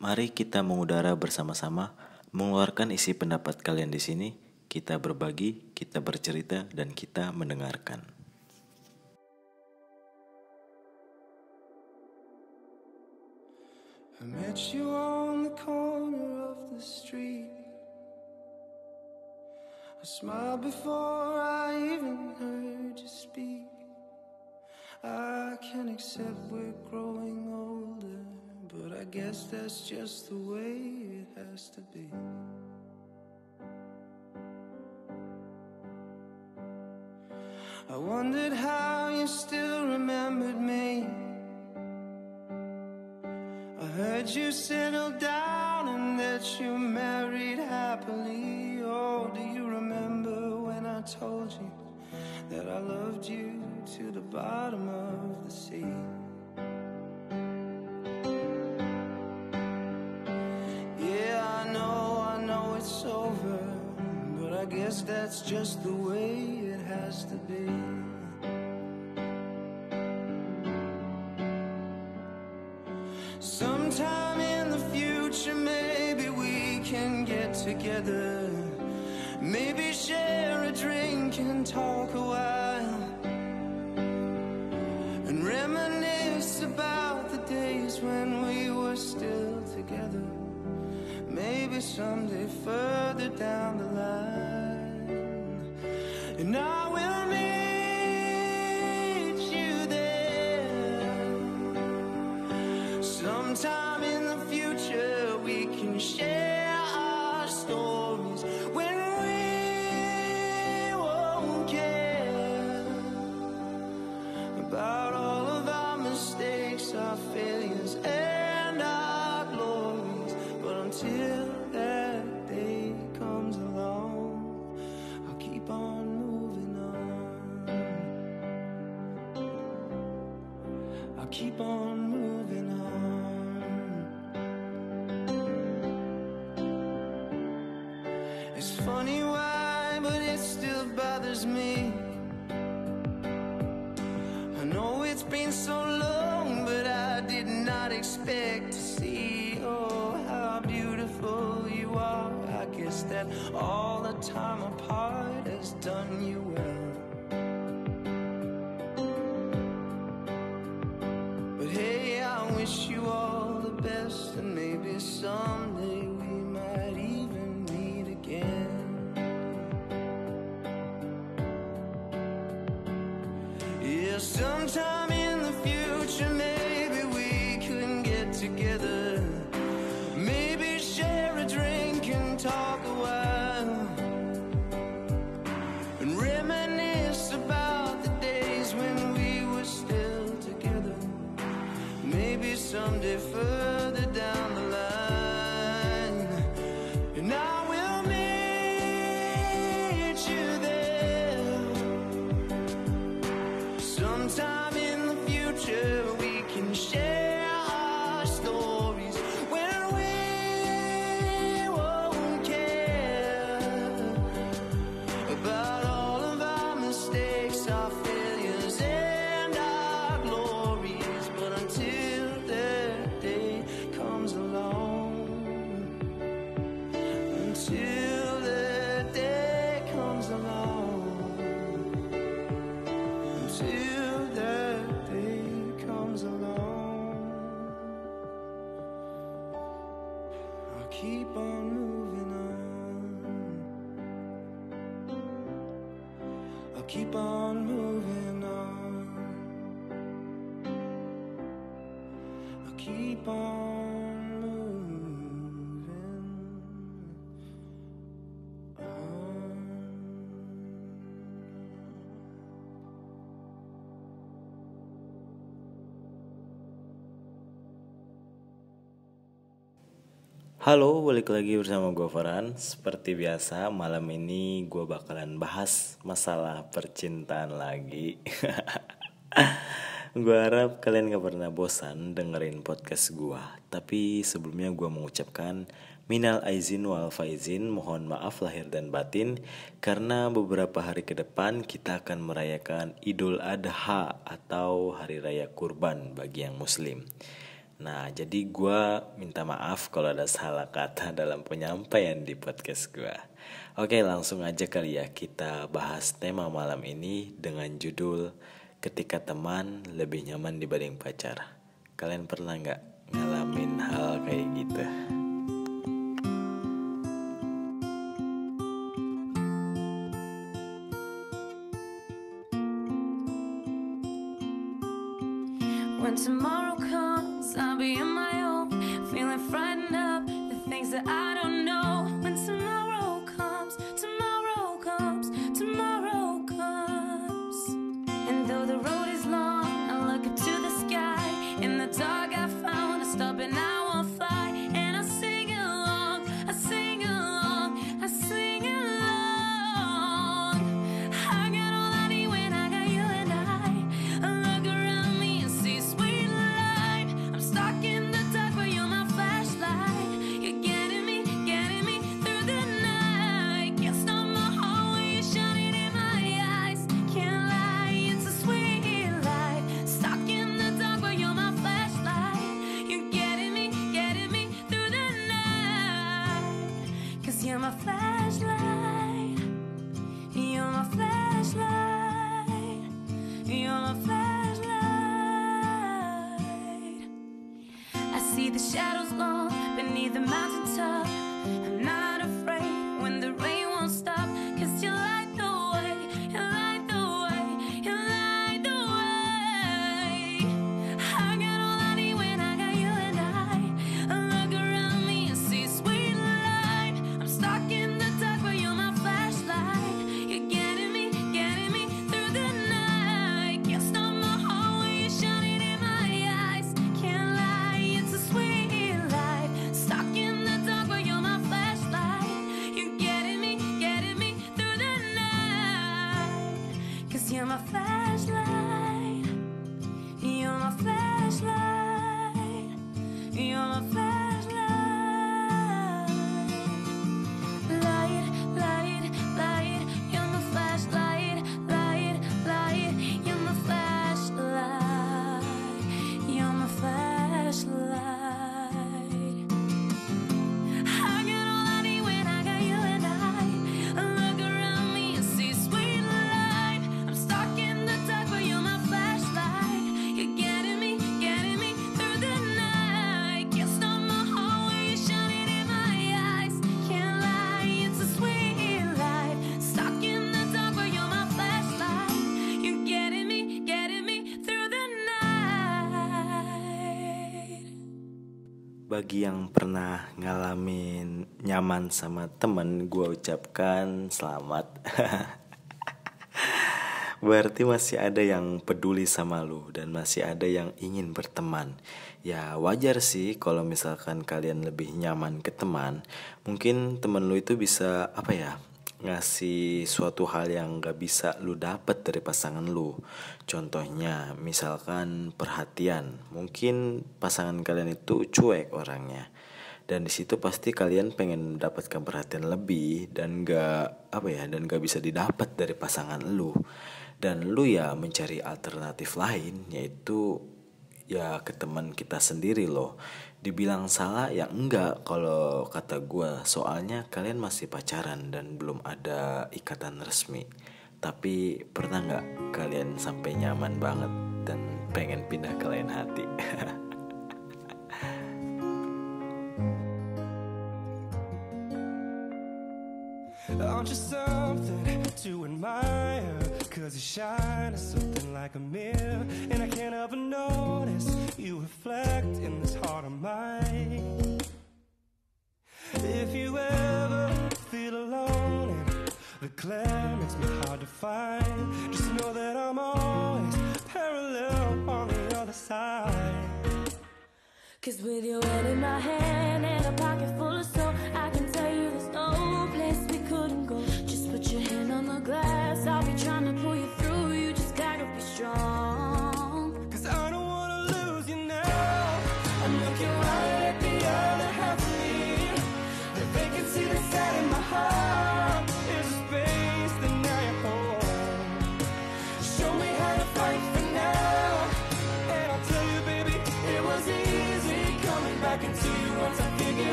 Mari kita mengudara bersama-sama, mengeluarkan isi pendapat kalian di sini. Kita berbagi, kita bercerita, dan kita mendengarkan. I met you on the corner of the street. I smiled before I even heard you speak. I can accept we're growing older, but I guess that's just the way it has to be. I wondered how you still remembered me. I heard you settled down and that you married happily. Oh, do you remember when I told you that I loved you to the bottom of the sea? Guess that's just the way it has to be. Sometime in the future, maybe we can get together. Maybe share a drink and talk a while. And reminisce about the days when we were still together. Maybe someday further down the line. It's funny why, but it still bothers me. I know it's been so long, but I did not expect to see. Oh, how beautiful you are. I guess that all the time apart has done you well. But hey, I wish you all the best, and maybe someday keep on Halo, balik lagi bersama gue Farhan. Seperti biasa, malam ini gue bakalan bahas masalah percintaan lagi. Gue harap kalian gak pernah bosan dengerin podcast gue Tapi sebelumnya gue mengucapkan Minal aizin wal faizin, mohon maaf lahir dan batin Karena beberapa hari ke depan kita akan merayakan Idul Adha atau Hari Raya Kurban bagi yang muslim Nah, jadi gue minta maaf kalau ada salah kata dalam penyampaian di podcast gue. Oke, langsung aja kali ya kita bahas tema malam ini dengan judul Ketika teman lebih nyaman dibanding pacar. Kalian pernah nggak ngalamin hal kayak gitu? Bagi yang pernah ngalamin nyaman sama temen, gue ucapkan selamat. Berarti masih ada yang peduli sama lu dan masih ada yang ingin berteman. Ya wajar sih kalau misalkan kalian lebih nyaman ke teman. Mungkin temen lu itu bisa apa ya ngasih suatu hal yang gak bisa lu dapet dari pasangan lu. Contohnya, misalkan perhatian. Mungkin pasangan kalian itu cuek orangnya. Dan di situ pasti kalian pengen mendapatkan perhatian lebih dan gak apa ya dan gak bisa didapat dari pasangan lu. Dan lu ya mencari alternatif lain yaitu ya ke teman kita sendiri loh dibilang salah ya enggak. Kalau kata gue soalnya kalian masih pacaran dan belum ada ikatan resmi. Tapi pernah nggak kalian sampai nyaman banget dan pengen pindah ke lain hati? Aren't you something to admire? Cause you shine something like a mirror. And I can't help but notice you reflect in this heart of mine. If you ever feel alone and the glare makes me hard to find, just know that I'm always parallel on the other side. Cause with your head in my hand and a pocket full of soul,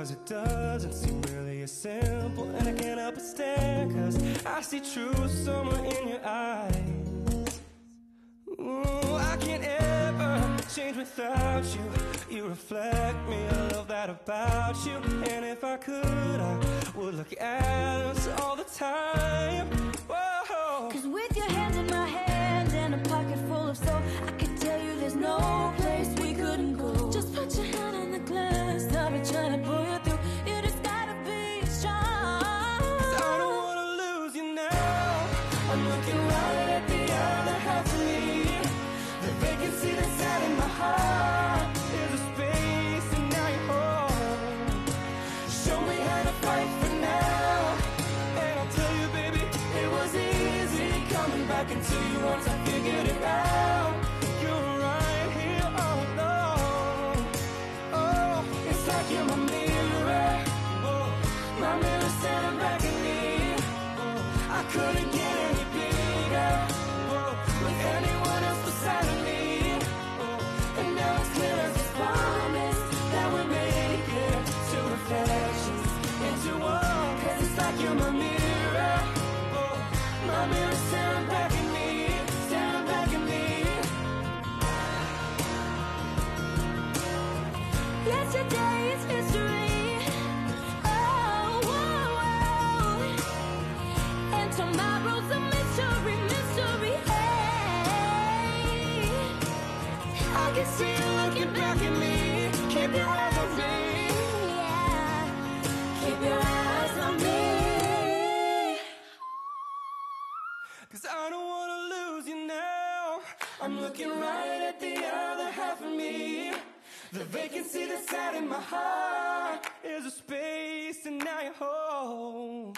Cause it doesn't seem really as simple And I can't help but stare Cause I see truth somewhere in your eyes. Ooh, I can't ever change without you. You reflect me, I love that about you and I'm looking right at the other half of me. The vacancy that's out in my heart is a space, and now you're home. Show me how to fight for now, and I'll tell you, baby, it was easy coming back into you once I figured it out. You're right here all alone. Oh, it's like you're my mirror. My mirror staring back at me. I couldn't You're my mirror. Oh, my mirror looking right at the other half of me. The vacancy that's out in my heart is a space, and now you're home.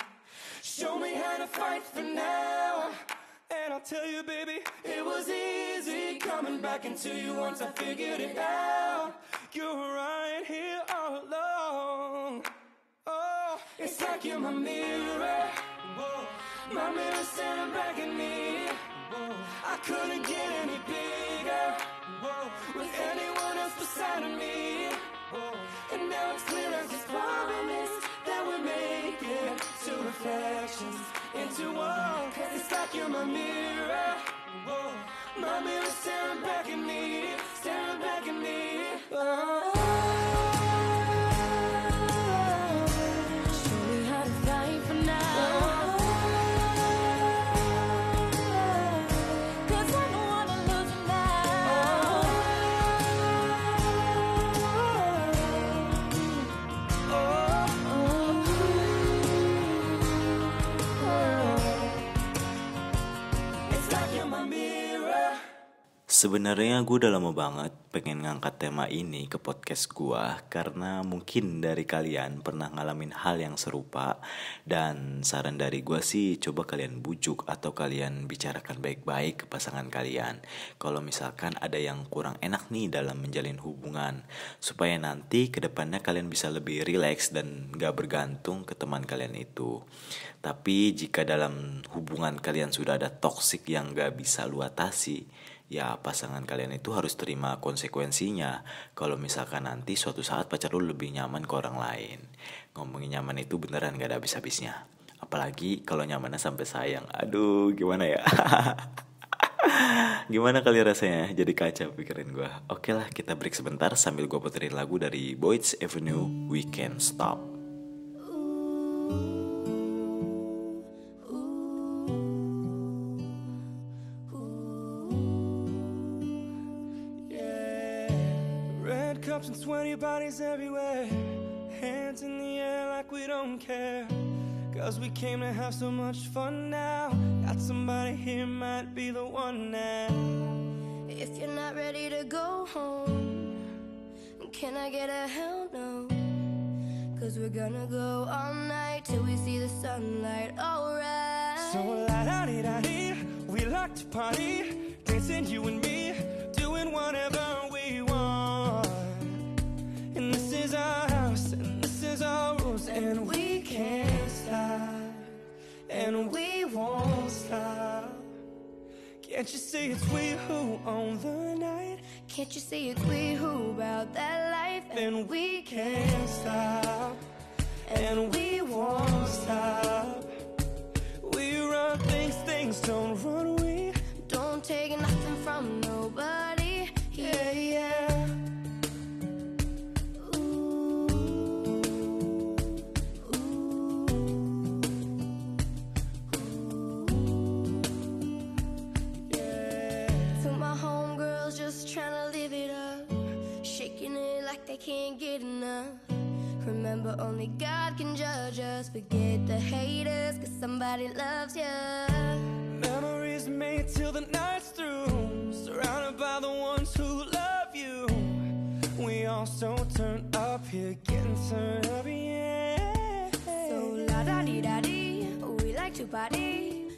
Show me how to fight for now. And I'll tell you, baby, it was easy coming back into you once I figured it out. You're right here all along. Oh, it's like you're my mirror. My mirror staring back at me. I couldn't get any bigger. Beside of me. Oh, and now it's clear as this promise that we make it to reflections into one. Cause it's like you're my mirror. Oh, my mirror staring back at me, Sebenarnya gue udah lama banget pengen ngangkat tema ini ke podcast gue karena mungkin dari kalian pernah ngalamin hal yang serupa. Dan saran dari gue sih coba kalian bujuk atau kalian bicarakan baik-baik ke pasangan kalian. Kalau misalkan ada yang kurang enak nih dalam menjalin hubungan. Supaya nanti ke depannya kalian bisa lebih rileks dan gak bergantung ke teman kalian itu. Tapi jika dalam hubungan kalian sudah ada toxic yang gak bisa lu atasi ya pasangan kalian itu harus terima konsekuensinya. Kalau misalkan nanti suatu saat pacar lu lebih nyaman ke orang lain. Ngomongin nyaman itu beneran gak ada habis-habisnya. Apalagi kalau nyamannya sampai sayang. Aduh gimana ya? Gimana kali rasanya? Jadi kaca pikirin gue Oke lah kita break sebentar sambil gue puterin lagu dari Boyd's Avenue We Can't Stop and sweaty bodies everywhere. Hands in the air like we don't care. Cause we came to have so much fun now. Got somebody here, might be the one now. If you're not ready to go home, can I get a hell no? Cause we're gonna go all night till we see the sunlight, alright. So la da di da we like to party, dancing you and me, doing whatever and we won't stop. Can't you see it's we who own the night? Can't you see it's we who about that life? And we can't stop,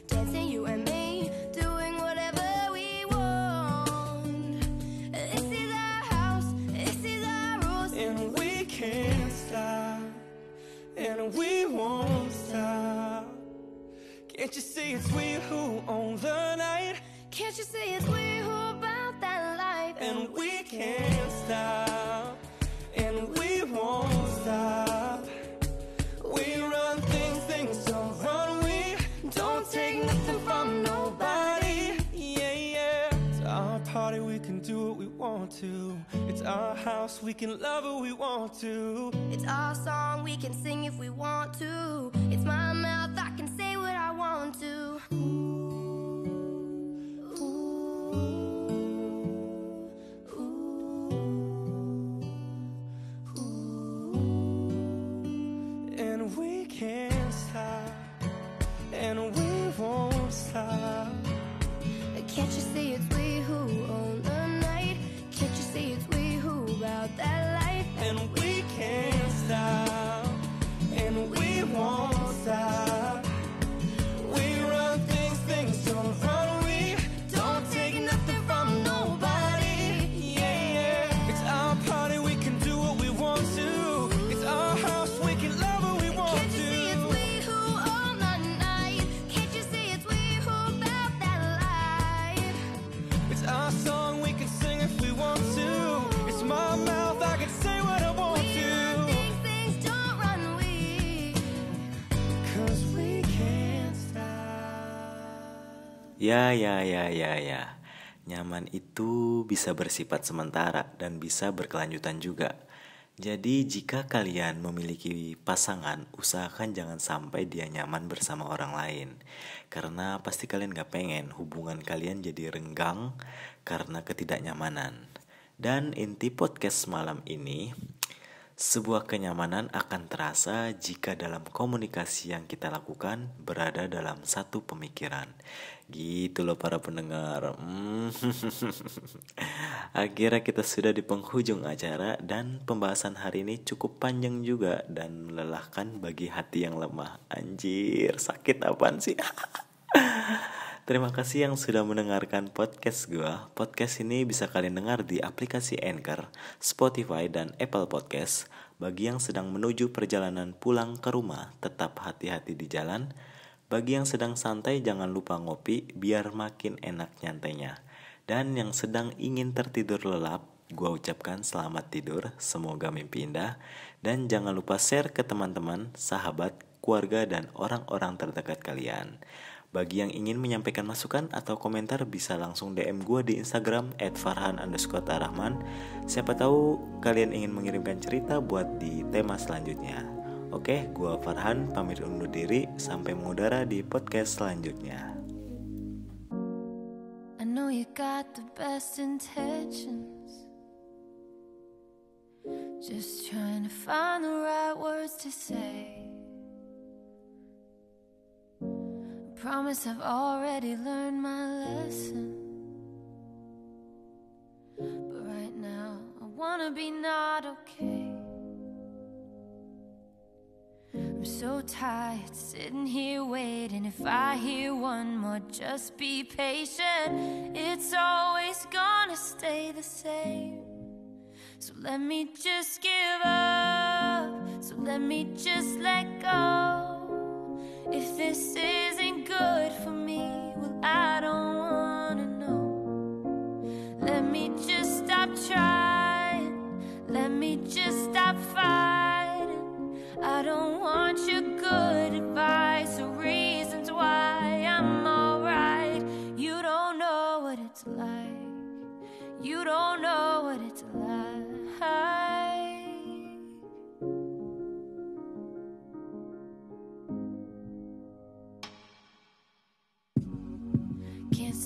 dancing you and me, we can love who we want to. Ya, ya, ya, ya, ya. Nyaman itu bisa bersifat sementara dan bisa berkelanjutan juga. Jadi jika kalian memiliki pasangan, usahakan jangan sampai dia nyaman bersama orang lain. Karena pasti kalian gak pengen hubungan kalian jadi renggang karena ketidaknyamanan. Dan inti podcast malam ini, sebuah kenyamanan akan terasa jika dalam komunikasi yang kita lakukan berada dalam satu pemikiran. Gitu loh para pendengar. Hmm. Akhirnya kita sudah di penghujung acara dan pembahasan hari ini cukup panjang juga dan melelahkan bagi hati yang lemah. Anjir, sakit apaan sih? Terima kasih yang sudah mendengarkan podcast gua. Podcast ini bisa kalian dengar di aplikasi Anchor, Spotify, dan Apple Podcast. Bagi yang sedang menuju perjalanan pulang ke rumah, tetap hati-hati di jalan. Bagi yang sedang santai, jangan lupa ngopi biar makin enak nyantainya. Dan yang sedang ingin tertidur lelap, gua ucapkan selamat tidur, semoga mimpi indah. Dan jangan lupa share ke teman-teman, sahabat, keluarga, dan orang-orang terdekat kalian. Bagi yang ingin menyampaikan masukan atau komentar bisa langsung DM gue di Instagram @farhan underscore tarahman. Siapa tahu kalian ingin mengirimkan cerita buat di tema selanjutnya. Oke, gue Farhan pamit undur diri sampai mengudara di podcast selanjutnya. Just trying to find the right words to say. Promise I've already learned my lesson. But right now, I wanna be not okay. I'm so tired sitting here waiting. If I hear one more, just be patient. It's always gonna stay the same. So let me just give up. So let me just let go. If this isn't good for me, well, I don't wanna know. Let me just stop trying. Let me just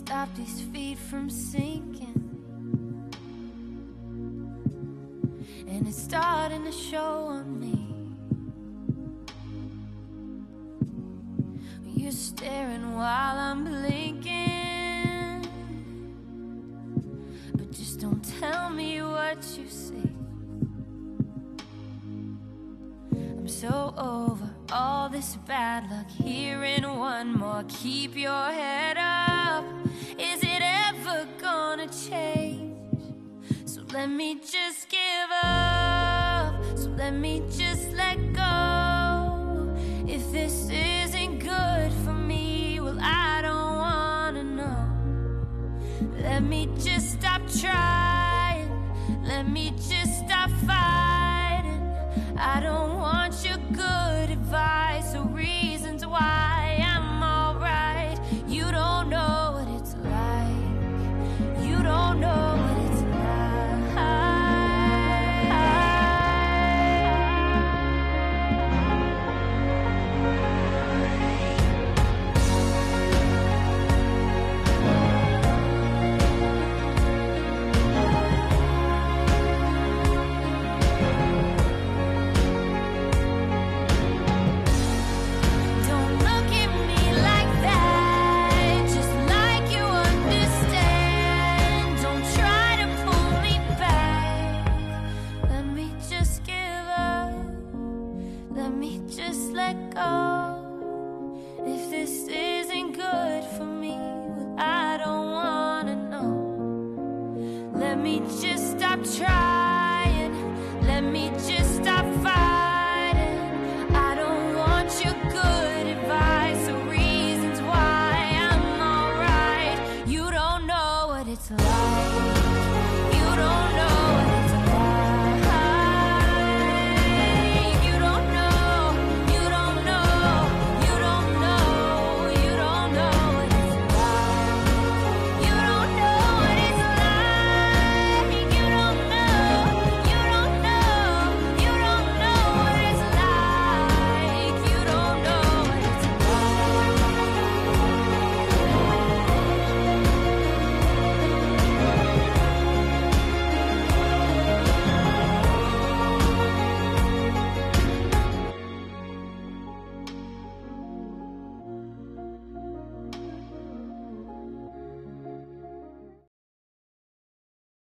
stop these feet from sinking. And it's starting to show on me. You're staring while I'm blinking. But just don't tell me what you see. I'm so over all this bad luck. Hearing one more, keep your head just let go. If this isn't good for me, well, I don't wanna know. Let me just stop trying. Let me just stop fighting.